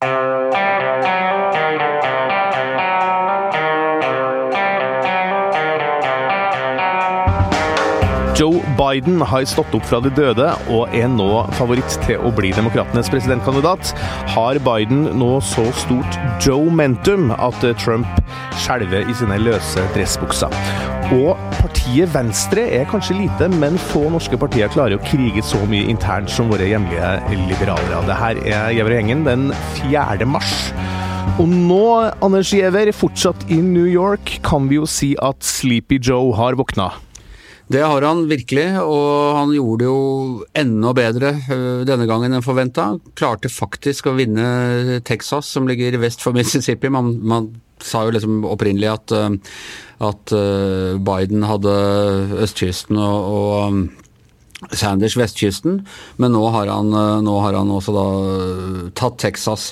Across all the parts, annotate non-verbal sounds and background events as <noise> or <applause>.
Joe Biden har stått opp fra de døde og er nå favoritt til å bli demokratenes presidentkandidat. Har Biden nå så stort Joe-mentum at Trump skjelver i sine løse dressbukser? Og partiet Venstre er kanskje lite, men få norske partier klarer å krige så mye internt som våre hjemlige liberalere. Det her er Gjever og gjengen den 4. mars. Og nå, Anders Giæver, fortsatt i New York, kan vi jo si at Sleepy Joe har våkna. Det har han virkelig, og han gjorde det jo enda bedre øh, denne gangen enn forventa. Klarte faktisk å vinne Texas, som ligger vest for Mississippi. Man, man sa jo liksom opprinnelig at, øh, at øh, Biden hadde østkysten og, og Sanders vestkysten, men nå har, han, nå har han også da tatt Texas.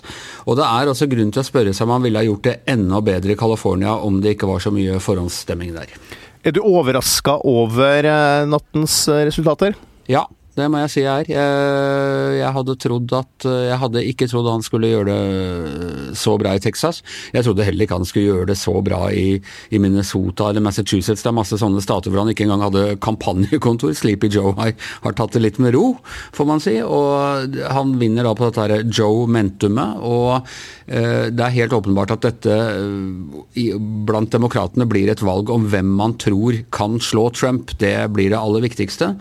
Og det er også grunn til å spørre seg om han ville ha gjort det enda bedre i California om det ikke var så mye forhåndsstemming der. Er du overraska over eh, nattens eh, resultater? Ja, det må jeg si jeg er. Jeg, jeg, hadde trodd at Jeg hadde ikke trodd han skulle gjøre det så bra i Texas. Jeg trodde heller ikke han skulle gjøre det så bra i, i Minnesota eller Massachusetts. Det er masse sånne stater hvor han ikke engang hadde kampanjekontor. Sleepy Joe har, har tatt det litt med ro, får man si. Og han vinner da på dette her Joe-mentumet. Og eh, det er helt åpenbart at dette i, blant demokratene blir et valg om hvem man tror kan slå Trump. Det blir det aller viktigste.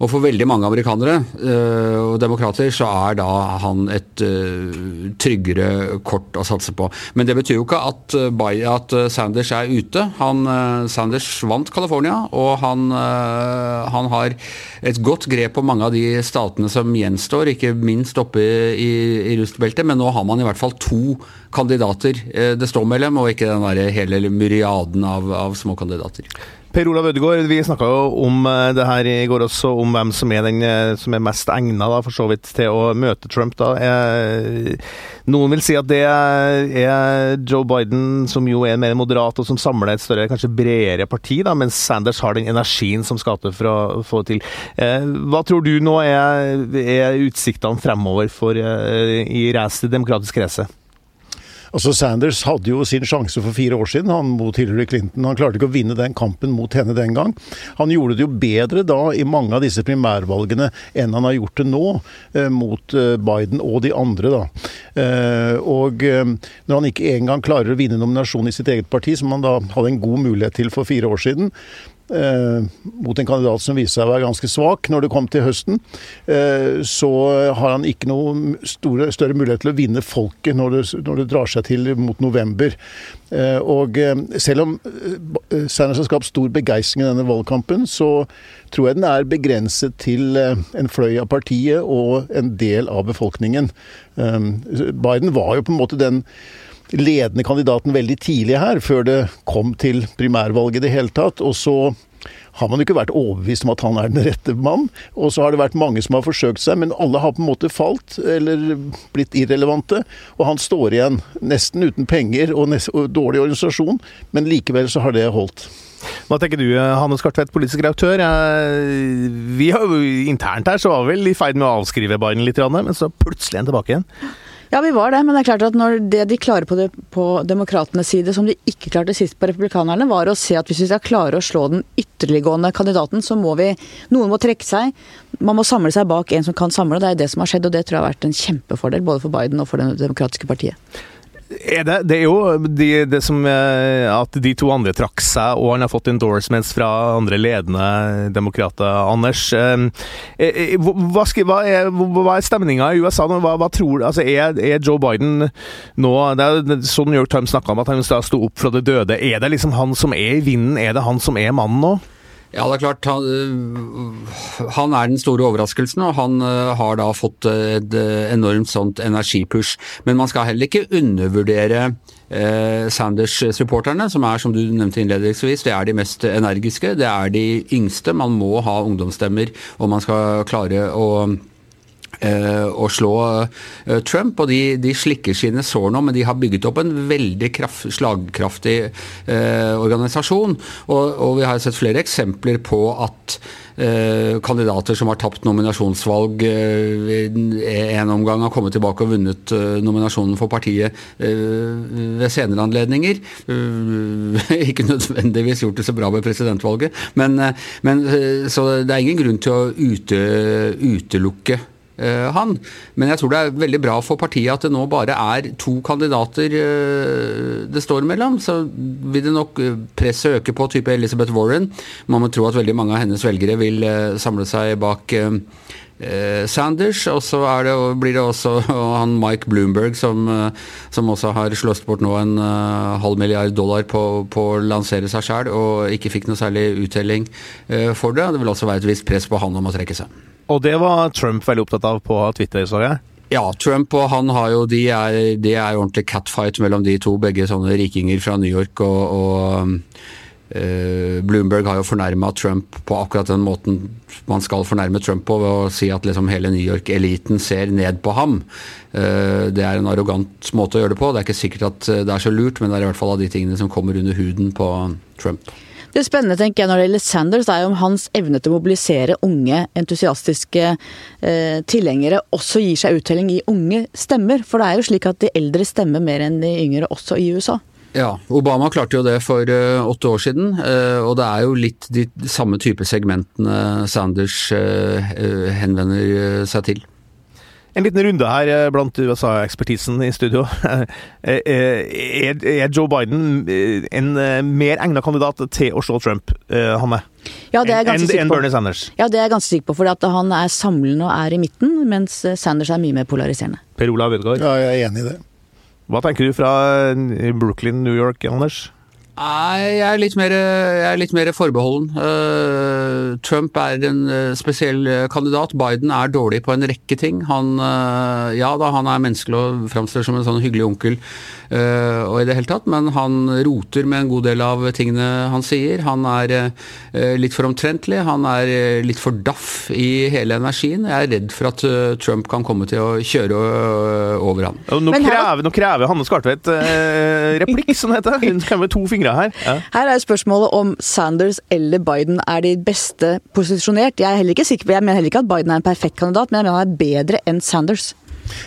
Og for veldig mange amerikanere øh, og demokrater så er da han et øh, tryggere kort å satse på. Men det betyr jo ikke at, øh, at Sanders er ute. Han, Sanders vant California, og han, han, har et godt grep på mange av de statene som gjenstår, ikke minst oppe i, i rustbeltet. Men nå har man i hvert fall to kandidater det står mellom, og ikke den der hele myriaden av, av små kandidater. Per Olav Ødegaard, vi snakka jo om eh, det her i går også, om hvem som er den eh, som er mest egna til å møte Trump. da. Noen vil si at det er Joe Biden, som jo er mer moderat og som samler et større, kanskje bredere parti, da, mens Sanders har den energien som skal til for å få det til. Eh, hva tror du nå er, er utsiktene fremover for, i race, det demokratiske racet? Altså Sanders hadde jo sin sjanse for fire år siden han mot Hillary Clinton. Han klarte ikke å vinne den kampen mot henne den gang. Han gjorde det jo bedre da i mange av disse primærvalgene enn han har gjort det nå eh, mot eh, Biden og de andre. da. Eh, og når han ikke engang klarer å vinne nominasjon i sitt eget parti, som han da hadde en god mulighet til for fire år siden, eh, mot en kandidat som viste seg å være ganske svak når det kom til høsten, eh, så har han ikke noe store, større mulighet til å vinne folket når det, når det drar seg til mot november. Eh, og eh, selv om eh, Sanders har skapt stor begeistring i denne valgkampen, så tror jeg den er begrenset til eh, en fløy av partiet og en del av befolkningen. Biden var jo på en måte den ledende kandidaten veldig tidlig her, før det kom til primærvalget i det hele tatt. Og så har man ikke vært overbevist om at han er den rette mann. Og så har det vært mange som har forsøkt seg, men alle har på en måte falt, eller blitt irrelevante. Og han står igjen, nesten uten penger og, og dårlig organisasjon, men likevel så har det holdt. Hva tenker du, Hanne Skartvedt, politisk redaktør? Vi har jo Internt her så var vi vel i ferd med å avskrive Biden litt, men så plutselig en tilbake igjen. Ja, vi var det, men det er klart at når det de klarer på, det, på demokratenes side, som de ikke klarte sist på republikanerne, var å se at hvis vi skal klare å slå den ytterliggående kandidaten, så må vi Noen må trekke seg. Man må samle seg bak en som kan samle, og det er det som har skjedd. Og det tror jeg har vært en kjempefordel både for Biden og for Det demokratiske partiet. Er det, det, er jo de, det som eh, at de to andre trakk seg, og han har fått endorsements fra andre ledende demokrater. Anders, eh, eh, hva, hva, er, hva er stemninga i USA nå? Hva, hva tror, altså er, er, Joe Biden nå det er Sånn New York Times snakka om, at han stå opp fra det døde. Er det liksom han som er i vinden? Er det han som er mannen nå? Ja, det er klart. Han, øh, han, er den store overraskelsen, og han øh, har da fått et øh, enormt sånt energipush. Men man skal heller ikke undervurdere eh, Sanders-supporterne, som er, som du nevnte innledningsvis, det er de mest energiske. Det er de yngste. Man må ha ungdomsstemmer om man skal klare å å slå Trump, og de, de, slikker sine sår nå, men de har bygget opp en veldig kraft, slagkraftig eh, organisasjon. Og, og, vi har sett flere eksempler på at Eh, kandidater som har tapt nominasjonsvalg eh, en omgang, har kommet tilbake og vunnet eh, nominasjonen for partiet ved senere anledninger. <laughs> Ikke nødvendigvis gjort det så bra ved presidentvalget, men, men så det er ingen grunn til å ute, utelukke Eh, han. Men jeg tror det er veldig bra for partiet at det nå bare er to kandidater eh, det står mellom. Så vil det nok eh, presset øke på type Elizabeth Warren. Man må tro at veldig mange av hennes velgere vil samle seg bak Sanders, og så det, blir det også <laughs> han Mike Bloomberg som, som også har slåst bort nå en halv milliard dollar på, på å lansere seg sjøl, og ikke fikk noe særlig uttelling for det. Det vil også være et visst press på han om å trekke seg. Og det var Trump veldig opptatt av på Twitter, så jeg. Ja, Trump og han har jo De er, de er ordentlig catfight mellom de to, begge sånne rikinger fra New York. og, og uh, Bloomberg har jo fornærma Trump på akkurat den måten man skal fornærme Trump på, ved å si at liksom hele New York-eliten ser ned på ham. Uh, det er en arrogant måte å gjøre det på. Det er ikke sikkert at det er så lurt, men det er i hvert fall av de tingene som kommer under huden på Trump. Det spennende tenker jeg når det gjelder Sanders, er jo om hans evne til å mobilisere unge, entusiastiske eh, tilhengere også gir seg uttelling i unge stemmer. For det er jo slik at de eldre stemmer mer enn de yngre også i USA. Ja, Obama klarte jo det for uh, åtte år siden, uh, og det er jo litt de samme type segmentene Sanders uh, henvender seg til. En liten runde her eh, blant USA-ekspertisen i studio. <laughs> Eh, eh, er Joe Biden en mer egnet kandidat til å slå Trump, Hanne? Ja, det er ganske enn Bernie Sanders? Ja, det er jeg ganske sikker på. For han er samlende og er i midten, mens Sanders er mye mer polariserende. Per Olav Ødegaard? Ja, jeg er enig i det. Hva tenker du fra Brooklyn, New York, Anders? Nei, jeg er litt mer, er litt mer forbeholden. Uh, Trump er en uh, spesiell eh, kandidat. Biden er dårlig på en rekke ting. Han, uh, ja da, han er menneskelig og framstår som en sånn hyggelig onkel og i det hele tatt, men han roter med en god del av tingene han sier. Han er litt for omtrentlig. Han er litt for daff i hele energien. Jeg er redd for at Trump kan komme til å kjøre over ham. Nå krever, nå krever Hanne Skartvedt replikk, som det heter. Hun krever to fingre her. Ja. Her er spørsmålet om Sanders eller Biden er de beste posisjonert. Jeg er heller ikke sikker på, jeg mener heller ikke at Biden er en perfekt kandidat, men jeg mener han er bedre enn Sanders.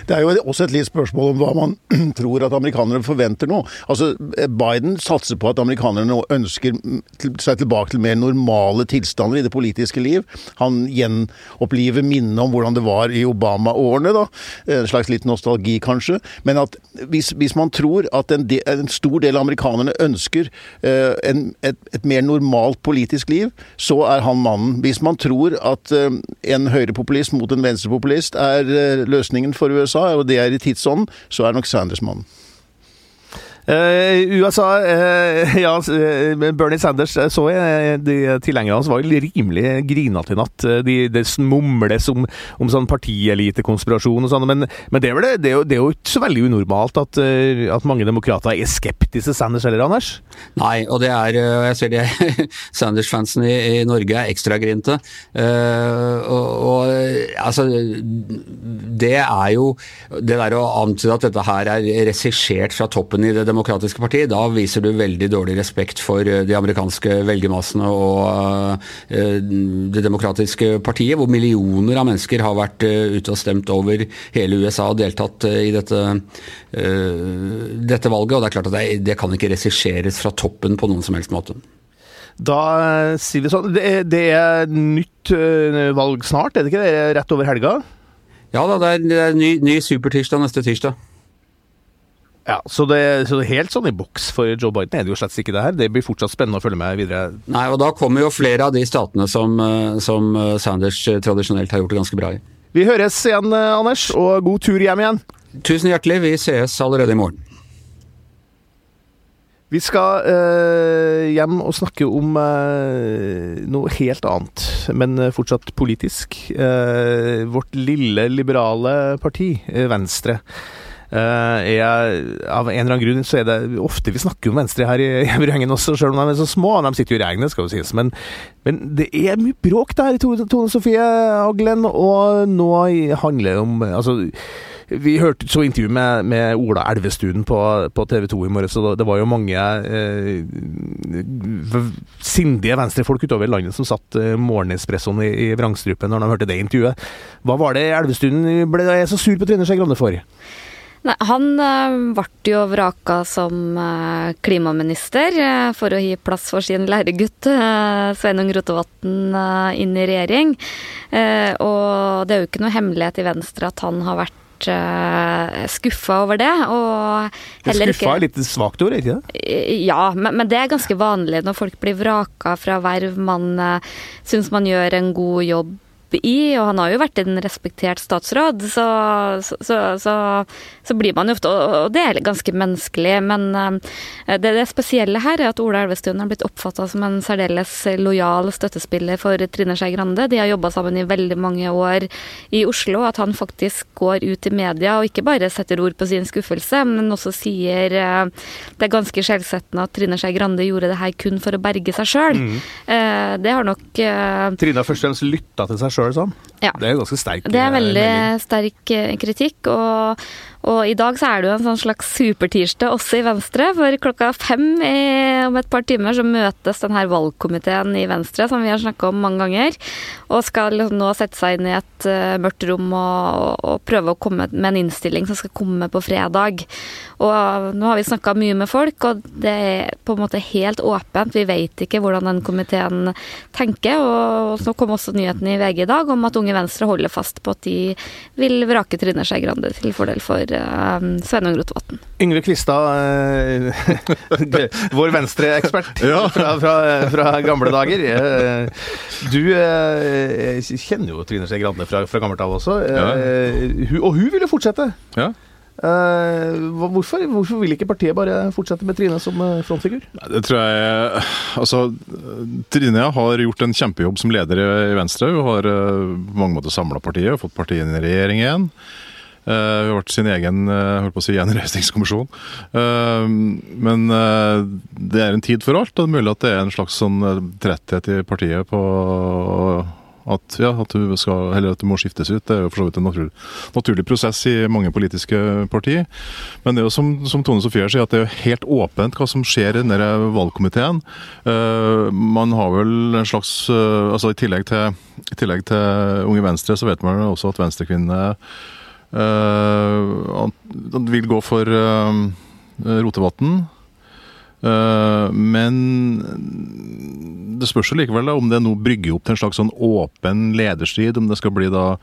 Det er jo også et litt spørsmål om hva man <clears throat> tror at amerikanerne forventer nå. Altså, Biden satser på at amerikanerne ønsker seg tilbake til mer normale tilstander i det politiske liv. Han gjenoppliver minnet om hvordan det var i Obama-årene, da. En slags litt nostalgi, kanskje. Men at hvis, hvis man tror at en, de, en, stor del av amerikanerne ønsker uh, en, et, et, mer normalt politisk liv, så er han mannen. Hvis man tror at uh, en høyrepopulist mot en venstrepopulist er uh, løsningen for USA, og det er i tidsånden, så er nok Sanders mannen. Uh, USA uh, Ja, uh, Bernie Sanders så jeg de tilhengerne hans var rimelig grinete i natt. De, mumles om, om sånn partielitekonspirasjon og sånn, men, men det, er det, det, det, er jo, ikke så veldig unormalt at, at mange demokrater er skeptiske til Sanders heller, Anders? Nei, og det er Jeg ser det <laughs> Sanders-fansen i, i, Norge er ekstra grinte. og, og altså Det er jo Det der å antyde at dette her er regissert fra toppen i det demokratiske partiet, da viser du veldig dårlig respekt for eh, de amerikanske velgermassene og eh, det demokratiske partiet, hvor millioner av mennesker har vært eh, ute og stemt over hele USA og deltatt i dette, dette valget. Og det er klart at det, det kan ikke regisseres fra toppen på noen som helst måte. Da sier vi sånn Det er, det er nytt valg snart, er det ikke det? Rett over helga? Ja da, det er, det er ny, ny supertirsdag neste tirsdag. Ja, så det, så det, er helt sånn i boks for Joe Biden er det jo slett ikke det her. Det blir fortsatt spennende å følge med videre. Nei, og da kommer jo flere av de statene som, eh, som eh, Sanders eh, tradisjonelt har gjort det ganske bra i. Vi høres igjen, Anders, og god tur hjem igjen. Tusen hjertelig. Vi sees allerede i morgen. Vi skal eh, hjem og snakke om eh, noe helt annet, men fortsatt politisk. Eh, vårt lille liberale parti, Venstre Eh, er, av en eller annen grunn så er det ofte vi snakker om Venstre her i <laughs> Gjengen også, selv om de er så små. De sitter jo i regnet, skal jo sies. Men, men, det er mye bråk der, Tone, Sofie Aglen, og nå handler det om altså, vi hørte så intervju med, med Ola Elvestuen på, på TV 2 i morges, og det var jo mange eh, sindige venstrefolk utover landet som satt eh, morgenespressoen i, i vrangstrupen når de hørte det intervjuet. Hva var det Elvestuen ble så sur på Trine Skei Grande for? Nei, han ble jo vraka som uh, klimaminister uh, for å gi plass for sin læregutt Sveinung Rotevatn inn i regjering. og det er jo ikke noe hemmelighet i Venstre at han har vært skuffa over det. Og heller ikke Skuffa er litt svakt ord, ikke det? Ja, men, men, det er ganske vanlig når folk blir vraka fra verv man syns man gjør en god jobb i, og han har jo vært en respektert statsråd, så, så, så, så blir man jo ofte Og det er ganske menneskelig, men eh, det, det spesielle her er at Ola Elvestuen har blitt oppfatta som en særdeles lojal støttespiller for Trine Skei Grande. De har jobba sammen i veldig mange år i Oslo. At han faktisk går ut i media og ikke bare setter ord på sin skuffelse, men også sier eh, det er ganske skjellsettende at Trine Skei Grande gjorde det her kun for å berge seg sjøl. Mm. Eh, det har nok Trine har først og fremst lytta til seg sjøl sjøl sånn. Ja. Det er ganske sterk Det er eh, veldig melding. sterk eh, kritikk. og og i dag så er det jo en sånn slags supertirsdag også i Venstre. For klokka fem i, om et par timer så møtes denne valgkomiteen i Venstre, som vi har snakka om mange ganger, og skal liksom nå sette seg inn i et uh, mørkt rom og, og, prøve å komme med en innstilling som skal komme på fredag. Og nå har vi snakka mye med folk, og det er på en måte helt åpent. Vi vet ikke hvordan den komiteen tenker. Og så kom også nyheten i VG i dag om at Unge Venstre holder fast på at de vil vrake Trine Skei Grande til fordel for uh, Sveinung Rotevatn. Yngve Kvistad, uh, <laughs> vår venstreekspert <laughs> ja. fra, fra, fra, gamle dager. Uh, du uh, kjenner jo Trine Skei Grande fra, fra gammelt av også, ja. og hun ville fortsette. Ja. Uh, hvorfor? hvorfor, vil ikke partiet bare fortsette med Trine som frontfigur? Det tror jeg Altså, Trine har gjort en kjempejobb som leder i Venstre. Hun har på mange måter samla partiet og fått partiet inn i regjering igjen. Uh, vi har vært sin egen uh, holdt på å si, gjenreisningskommisjon. Uh, men det er en tid for alt. og Det er mulig at det er en slags sånn tretthet i partiet på at, ja, at, du skal, at, du må skiftes ut. Det er jo for så vidt en naturlig, naturlig prosess i mange politiske partier. Men det er jo som, som Tone Sofie sier, at det er helt åpent hva som skjer i denne valgkomiteen. man har vel en slags altså I tillegg til, i tillegg til Unge Venstre, så vet man også at venstrekvinnene han eh, vil gå for uh, Rotevatn. Uh, men det spørs jo likevel da, om det nå brygger opp til en slags sånn åpen lederstrid. Om det skal bli da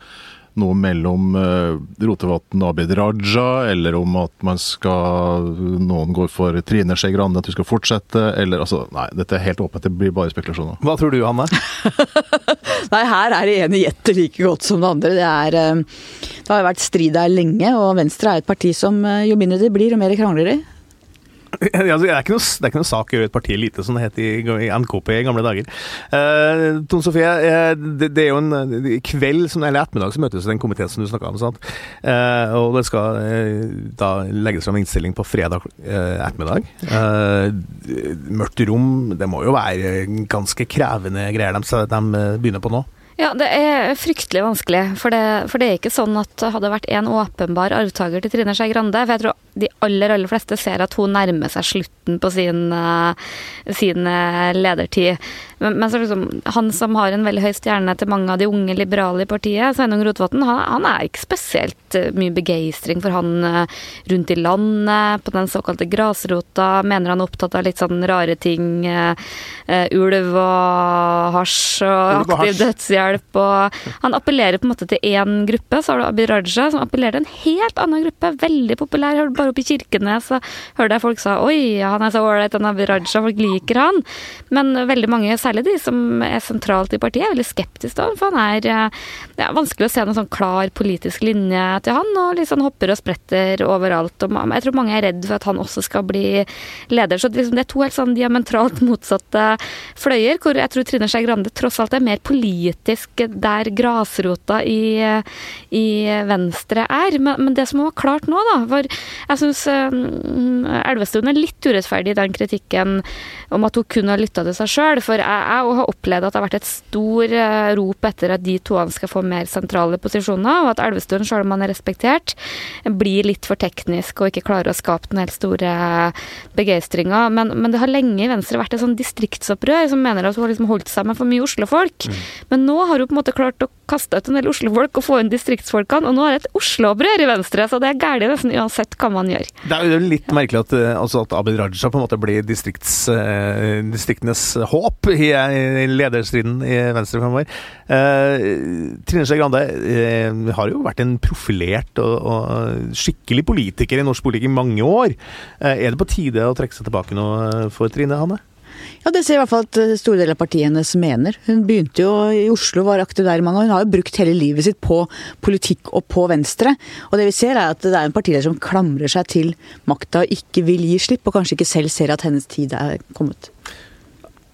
noe mellom uh, Rotevatn og Abid Raja, eller om at man skal noen går for Trine Skei Grande, at du skal fortsette, eller altså Nei, dette er helt åpent. Det blir bare spekulasjoner. Hva tror du, Hanne? <laughs> nei, her er det ene gjetter like godt som det andre. Det, er, uh, det har vært strid der lenge, og Venstre er et parti som uh, jo mindre det blir, jo mer krangler de. <laughs> Altså, det, er ikke noe, det noe sak å gjøre et parti lite, som det het i, NKP i gamle dager. Uh, Tone Sofie, uh, det, det, er jo en kveld, som, eller ettermiddag, så møtes den komiteen som du snakka om. Sant? Uh, og det skal da legges fram innstilling på fredag ettermiddag. mørkt rom, det må jo være ganske krevende greier de, de begynner på nå? Ja, det er fryktelig vanskelig. For det, for det er ikke sånn at det hadde vært en åpenbar arvtaker til Trine Skei Grande. For jeg tror de aller, aller fleste ser at hun nærmer seg slutten på sin, sin ledertid. Men, men liksom, han som har en veldig høy stjerne til mange av de unge liberale i partiet, Sveinung Rotevatn, han, han, er ikke spesielt eh, mye begeistring for han eh, rundt i landet, på den såkalte grasrota. Mener han er opptatt av litt sånn rare ting. Ulv og hasj og aktiv dødshjelp. Og han appellerer på en måte til én gruppe. Så har du Abid Raja, som appellerer til en helt annen gruppe. Veldig populær. Bare oppe i Kirkenes så hørte jeg folk sa oi, han er så ålreit, han er Raja, folk liker han. Men veldig mange, særlig de som er sentralt i partiet, er veldig skeptiske til han, for han er det er vanskelig å se noen sånn klar politisk linje til han, og sånn hopper og spretter overalt. Og jeg tror mange er redd for at han også skal bli leder. Så liksom det er to helt sånn diametralt <laughs> motsatte fløyer, hvor jeg tror Trine Skei Grande tross alt er mer politisk der grasrota i, i Venstre er. Men, men, det som var klart nå, da For jeg syns um, Elvestuen er litt urettferdig i den kritikken om at hun kun har lytta til seg sjøl. For jeg, jeg har opplevd at det har vært et stor uh, rop etter at de to skal få mer sentrale posisjoner, og at Elvestuen, selv om han er respektert, blir litt for teknisk og ikke klarer å skape den helt store begeistringa. Men, men, det har lenge i Venstre vært et sånn distriktsopprør som mener at hun har liksom holdt seg med for mye Oslo-folk. Mm. Men nå har hun på en måte klart å kaste ut en del Oslo-folk og få inn distriktsfolkene, og nå er det et Oslo-opprør i Venstre, så det er galt nesten uansett hva man gjør. Det er jo litt merkelig at, eh, altså at Abid Raja på en måte blir distrikts, uh, distriktenes håp i, lederstriden i Venstre fremover. Eh, Trine Skei Grande eh, har jo vært en profilert og, og, skikkelig politiker i norsk politikk i mange år. er det på tide å trekke seg tilbake nå for Trine Hanne? Ja, Det ser i hvert fall at eh, store deler av partiet hennes mener. Hun begynte jo i Oslo, var aktiv der i mange år. Hun har jo brukt hele livet sitt på politikk og på Venstre. Og det vi ser er at det er en partileder som klamrer seg til makta og ikke vil gi slipp, og kanskje ikke selv ser at hennes tid er kommet.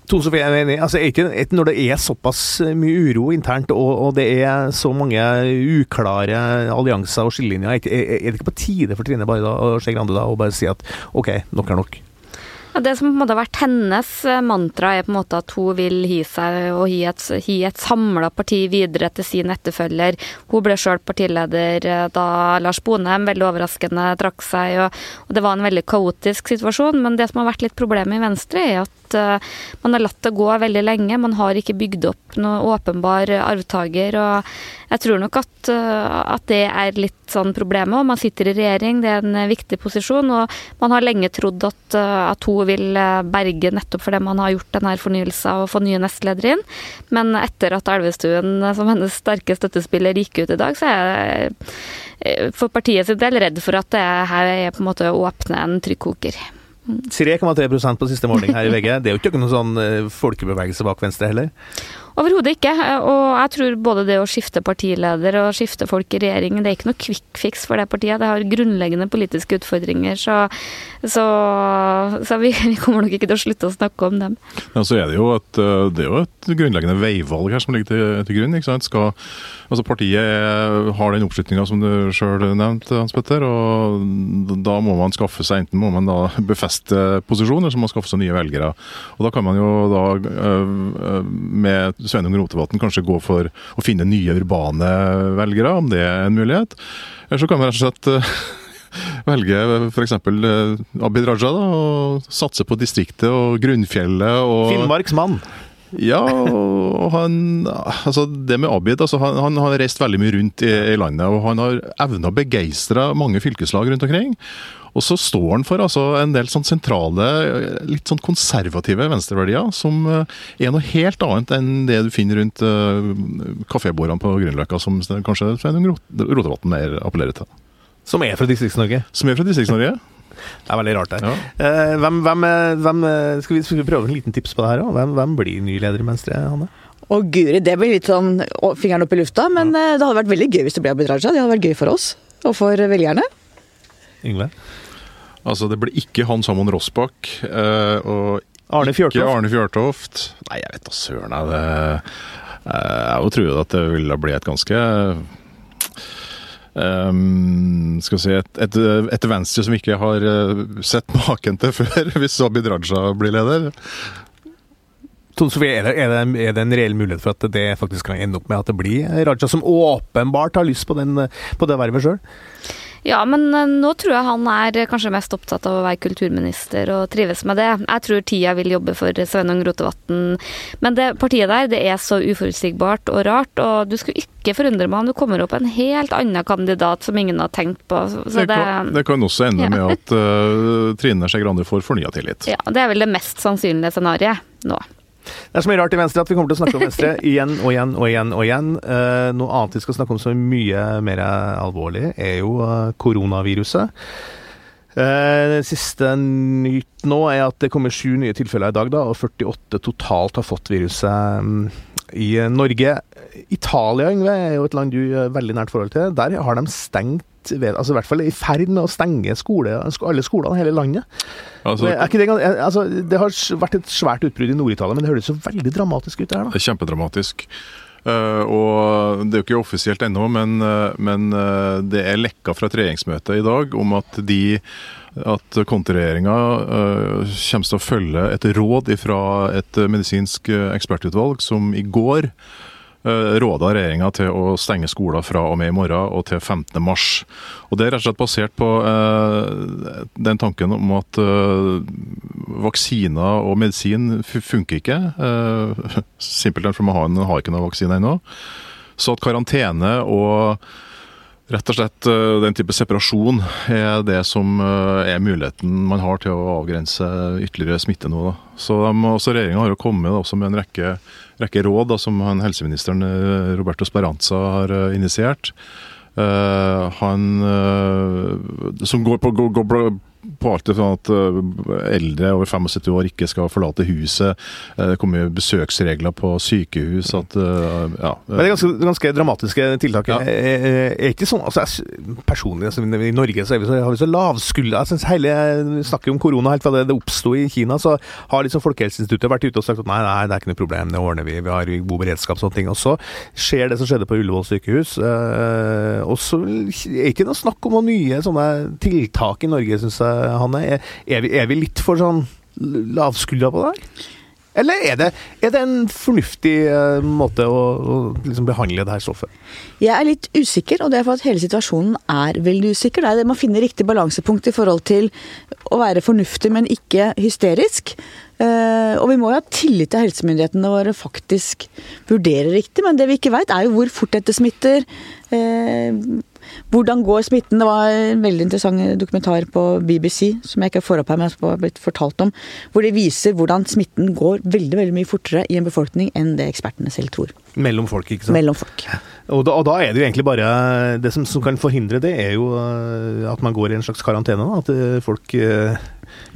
To Sofie, jeg er enig. Altså, ikke, når det er såpass mye uro internt, og, og, det er så mange uklare allianser og skillelinjer, er, det ikke på tide for Trine Barda og Skei Grande å bare si at OK, nok er nok? Det som på en måte har vært hennes eh, mantra, er på en måte at hun vil hi seg og hi et, hi et samla parti videre til sin etterfølger. Hun ble sjøl partileder eh, da Lars Bonheim veldig overraskende trakk seg, og, og, det var en veldig kaotisk situasjon. Men det som har vært litt problemet i Venstre, er at uh, man har latt det gå veldig lenge. Man har ikke bygd opp noe åpenbar arvtaker, og jeg tror nok at, uh, at det er litt sånn problemet. Og man sitter i regjering, det er en viktig posisjon, og man har lenge trodd at, uh, at hun vil eh, berge nettopp fordi man har gjort denne fornyelsen og få nye nestledere inn. Men etter at Elvestuen eh, som hennes sterke støttespiller gikk ut i dag, så er jeg eh, for partiet sin del redd for at det her er på en måte å åpne en trykkoker. 3,3 på siste måling her i VG. Det er jo ikke noen sånn folkebevegelse bak Venstre heller? Overhodet ikke. Og jeg tror både det å skifte partileder og skifte folk i regjeringen, det er ikke noe quick fix for det partiet. Det har grunnleggende politiske utfordringer, så, så, så vi, <laughs> vi, kommer nok ikke til å slutte å snakke om dem. Ja, så er det, jo et, det er jo et grunnleggende veivalg her som ligger til, til grunn. ikke sant? Skal, altså Partiet har den oppslutninga som du sjøl nevnte, Hans Petter. og Da må man skaffe seg enten må man da <laughs> befeste posisjoner, eller så må man skaffe seg nye velgere. Og Da kan man jo da med Sveinung Rotevatn kanskje gå for å finne nye urbane velgere, om det er en mulighet. Eller så kan man rett og slett eh, <laughs> velge f.eks. Eh, Abid Raja da, og satse på distriktet og grunnfjellet. og... Finnmarksmann. Ja, og han Altså, det med Abid altså, han, han, har reist veldig mye rundt i, i landet, og han har evna å begeistre mange fylkeslag rundt omkring. Og så står han for altså, en del sånn sentrale, litt sånn konservative venstreverdier, som eh, er noe helt annet enn det du finner rundt uh, kafébordene på Grünerløkka, som kanskje Sveinung Rotevatn mer appellerer til. Som er fra Distrikts-Norge? Som er fra Distrikts-Norge. Det er veldig rart der. Ja. Eh, hvem, hvem, hvem, skal, vi, skal, vi, prøve en liten tips på det her òg? Hvem, hvem, blir ny leder i Venstre, Hanne? Å guri, det blir litt sånn fingeren opp i lufta, men ja. det hadde vært veldig gøy hvis det ble Abid Raja. Det hadde vært gøy for oss, og for velgerne. Yngve? Altså, det ble ikke Hans Hammond Rossbakk. Uh, og Arne Fjørtoft. ikke Arne Fjørtoft. Nei, jeg vet da søren. Jeg, det, uh, jeg tror at det ville bli et ganske um, skal vi si, et, et, et, venstre som ikke har uh, sett maken til før, <laughs> hvis Abid Raja blir leder. Er det, er, det, er det, en reell mulighet for at det faktisk kan ende opp med at det blir Raja som åpenbart har lyst på, den, på det vervet sjøl? Ja, men eh, nå tror jeg han er kanskje mest opptatt av å være kulturminister og trives med det. Jeg tror tida vil jobbe for Sveinung Rotevatn. Men det partiet der, det er så uforutsigbart og rart, og du skulle ikke forundre meg om du kommer opp en helt annen kandidat som ingen har tenkt på. Det, det, kan, det, kan, også ende ja. med at uh, Trine Skei Grande får fornya tillit. Ja, det er vel det mest sannsynlige scenarioet nå. Det er så mye rart i Venstre at vi kommer til å snakke om Venstre <laughs> igjen og igjen og igjen. og igjen. Uh, noe annet vi skal snakke om som er mye mer alvorlig, er jo uh, koronaviruset. Det Siste nytt nå er at det kommer sju nye tilfeller i dag, da, og 48 totalt har fått viruset mm, i Norge. Italia Yngve, er jo et land du har veldig nært forhold til. Der har de stengt altså i hvert fall i ferd med å stenge skole, alle skolene i hele landet. Altså, det, er- altså, det har vært et svært utbrudd i Nord-Italia, men det høres så veldig dramatisk ut det her, da. Det er kjempedramatisk. Uh, og Det er jo ikke offisielt ennå, men, uh, men uh, det er lekka fra et regjeringsmøte i dag om at de at kontraregjeringa uh, kommer til å følge et råd fra et medisinsk ekspertutvalg som i går råda regjeringa til å stenge skoler fra og med i morgen og til 15. mars. Og Det er rett og slett basert på eh, den tanken om at eh, vaksiner og medisin funker ikke. Eh, <laughs> Simpelthen for man har, har ikke noen vaksine ennå. Så at karantene og rett og slett eh, den type separasjon er det som eh, er muligheten man har til å avgrense ytterligere smitte nå. Da. Så Regjeringa har jo kommet da, med en rekke, rekke råd da, som helseministeren eh, Roberto Speranza har initiert. Uh, han uh, Som går på, går, går på- alt fra at eh, eldre over 75 år ikke skal forlate huset. Eh, Det kommer besøksregler på sykehus. At, eh, ja, Men det er ganske, ganske dramatiske tiltak. Ja. Er, er ikke sånn, altså jeg, Personlig, altså, I Norge så, vi så, har vi så lavskulder. Jeg synes hele, vi snakker om korona helt fra det det oppsto i Kina, så har liksom Folkehelseinstituttet vært ute og sagt at nei, nei, det er ikke noe problem, det ordner vi, vi har god beredskap og sånne ting. Og så skjer det som skjedde på Ullevål sykehus. eh, og så er det ikke noe snakk om noen nye sånne tiltak i Norge, syns jeg, Hanne. Er, er, vi, er vi litt for sånn lavskuldra på det her? Eller er det, er det en fornuftig eh, måte å, å liksom behandle det her stoffet? Jeg er litt usikker, og det er for at hele situasjonen er veldig usikker. Det er det man finner riktig balansepunkt i forhold til å være fornuftig, men ikke hysterisk. Eh, og vi må jo ha tillit til helsemyndighetene våre faktisk vurderer riktig, men det vi ikke veit, er jo hvor fort dette smitter. Hvordan går smitten? Det var en veldig interessant dokumentar på BBC som jeg ikke får opp her, men som har blitt fortalt om, hvor de viser hvordan smitten går veldig veldig mye fortere i en befolkning enn det ekspertene selv tror. Mellom folk, ikke sant? Mellom folk. Og da, og da er det jo egentlig bare Det som, som kan forhindre det, er jo eh, at man går i en slags karantene. Da. At eh, folk uh,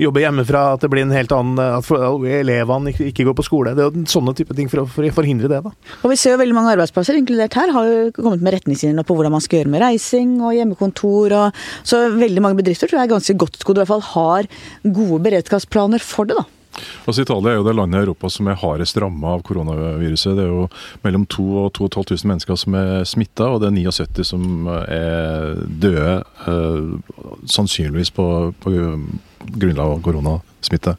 jobber hjemmefra, at det blir en helt annen At elevene ikke, ikke går på skole. Det er jo sånne type ting for å for forhindre det. da. Og vi ser jo veldig mange arbeidsplasser, inkludert her, har jo kommet med retningslinjer på hvordan man skal gjøre med reising og hjemmekontor. Og, så veldig mange bedrifter tror jeg er ganske godt skodd, i hvert fall har gode beredskapsplaner for det. da. Altså Italia er jo det landet i Europa som er hardest ramma av koronaviruset. Det er jo mellom 2000 og 2500 mennesker som er smitta, og det er 79 som er døde. Eh, sannsynligvis på, på grunnlag av koronasmitte.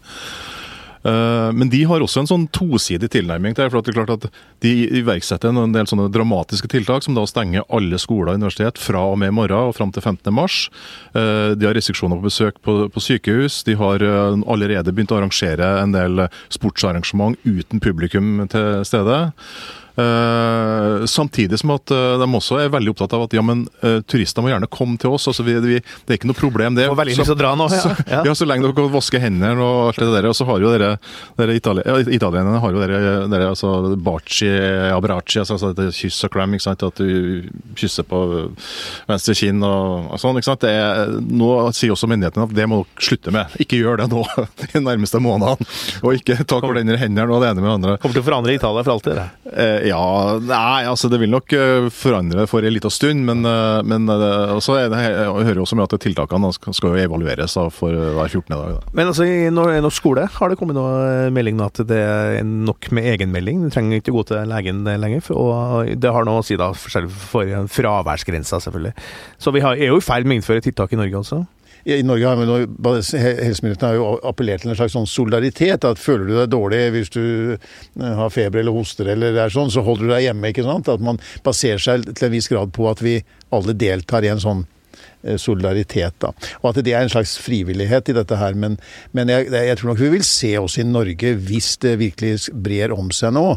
Eh, Men de har også en sånn tosidig tilnærming til det. for det er klart at De iverksetter en del sånne dramatiske tiltak, som da stenger alle skoler og universitet fra og med i morgen og fram til 15. mars. Eh, De har restriksjoner på besøk på, på sykehus. De har eh, allerede begynt å arrangere en del sportsarrangement uten publikum til stede. Eh, samtidig som at eh, de også er veldig opptatt av at ja, men uh, turister må gjerne komme til oss. altså vi, vi, Det er ikke noe problem, det. Så- lyst til å dra nå, ja. så, Ja. ja. så lenge dere vasker hendene og alt det der. Og så har jo dere, dere Itali ja, Italienerne har jo dere, dere altså baci abraci, altså, altså dette kyss og klem. ikke sant, At du kysser på venstre kinn og, og sånn. ikke sant, det er, Nå sier også myndighetene at det må dere slutte med. Ikke gjør det nå <laughs> de nærmeste månedene. Og ikke ta hverandre hendene og det ene med det andre. Kommer til å forandre Italia for alltid. Det. Ja, nei, altså det vil nok eh, forandre for en liten stund, men, eh, men eh, også det, jeg hører også med at tiltakene skal, jo evalueres for hver 14. dag. Da. Men altså, i norsk skole har det kommet noe melding at det er nok med egenmelding. Du trenger ikke gå til legen lenger. Og det har noe å si da for fraværsgrensa, selvfølgelig. Så vi har, er jo i ferd med å innføre tiltak i Norge også. I Norge har helsemyndighetene jo appellert til en slags sånn solidaritet. at Føler du deg dårlig hvis du eh, har feber eller hoster, eller er sånn, så holder du deg hjemme. ikke sant? At man baserer seg til en viss grad på at vi alle deltar i en sånn eh, solidaritet. da. Og at det er en slags frivillighet i dette her. Men, men jeg, jeg tror nok vi vil se også i Norge, hvis det virkelig brer om seg nå,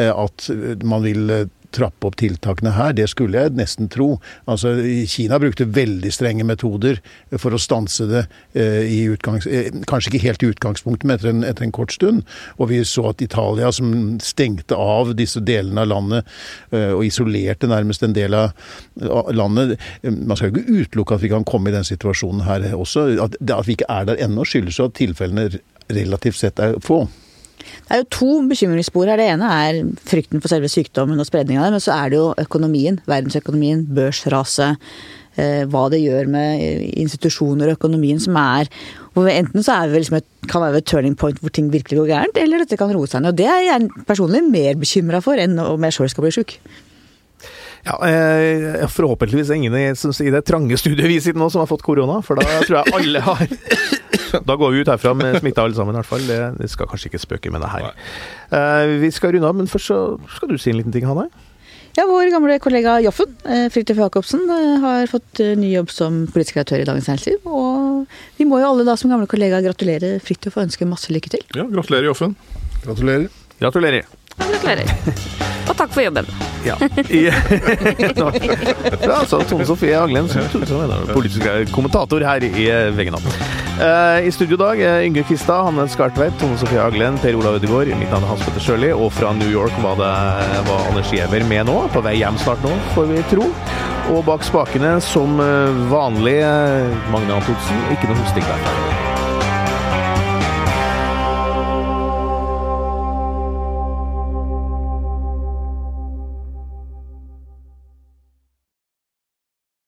eh, at man vil trappe opp tiltakene her. Det skulle jeg nesten tro. Altså, Kina brukte veldig strenge metoder for å stanse det eh, i utgangs... Eh, kanskje ikke helt i utgangspunktet, men etter en, etter en, kort stund. Og vi så at Italia, som stengte av disse delene av landet eh, og isolerte nærmest en del av landet Man skal jo ikke utelukke at vi kan komme i den situasjonen her også. At, at vi ikke er der ennå, skyldes jo at tilfellene relativt sett er få. Det er jo to bekymringsspor her. Det ene er frykten for selve sykdommen og spredningen av det, men så er det jo økonomien. Verdensøkonomien, børsraset. Eh, hva det gjør med institusjoner og økonomien som er Enten så er vi liksom et, kan være et turning point hvor ting virkelig går gærent, eller dette kan roe seg ned. Og det er jeg personlig mer bekymra for enn om jeg sjøl skal bli sjuk. Ja, eh, Forhåpentligvis er ingen i, det trange studioet vi sitter nå som har fått korona, for da tror jeg alle har <laughs> Da går vi ut herfra med smitta alle sammen, i hvert fall. Det, det skal kanskje ikke spøke med det her. Uh, vi skal runde av, men først så skal du si en liten ting, Hanne. Ja, Vår gamle kollega Joffen, eh, Fridtjof Jacobsen, eh, har fått eh, ny jobb som politisk redaktør i Dagens Næringsliv. Og vi må jo alle da som gamle kollega gratulere Fridtjof og ønske masse lykke til. Ja, gratulerer, Joffen. Gratulerer. Gratulerer. Gratulerer. Og takk for jobben. Ja. I, <laughs> ja altså, Tone Sofie Aglen, politisk kommentator her i Uh, I studio i dag Yngve Kvistad, Hanne Skartveit, Tone Sofie Aglen, Per Olav Ødegaard. Mitt navn er Hans Petter Sjøli, og fra New York var det var Anders Giæver med nå. På vei hjem snart nå, får vi tro. Og bak spakene, som vanlig, Magne Antonsen. Ikke noe hosting der.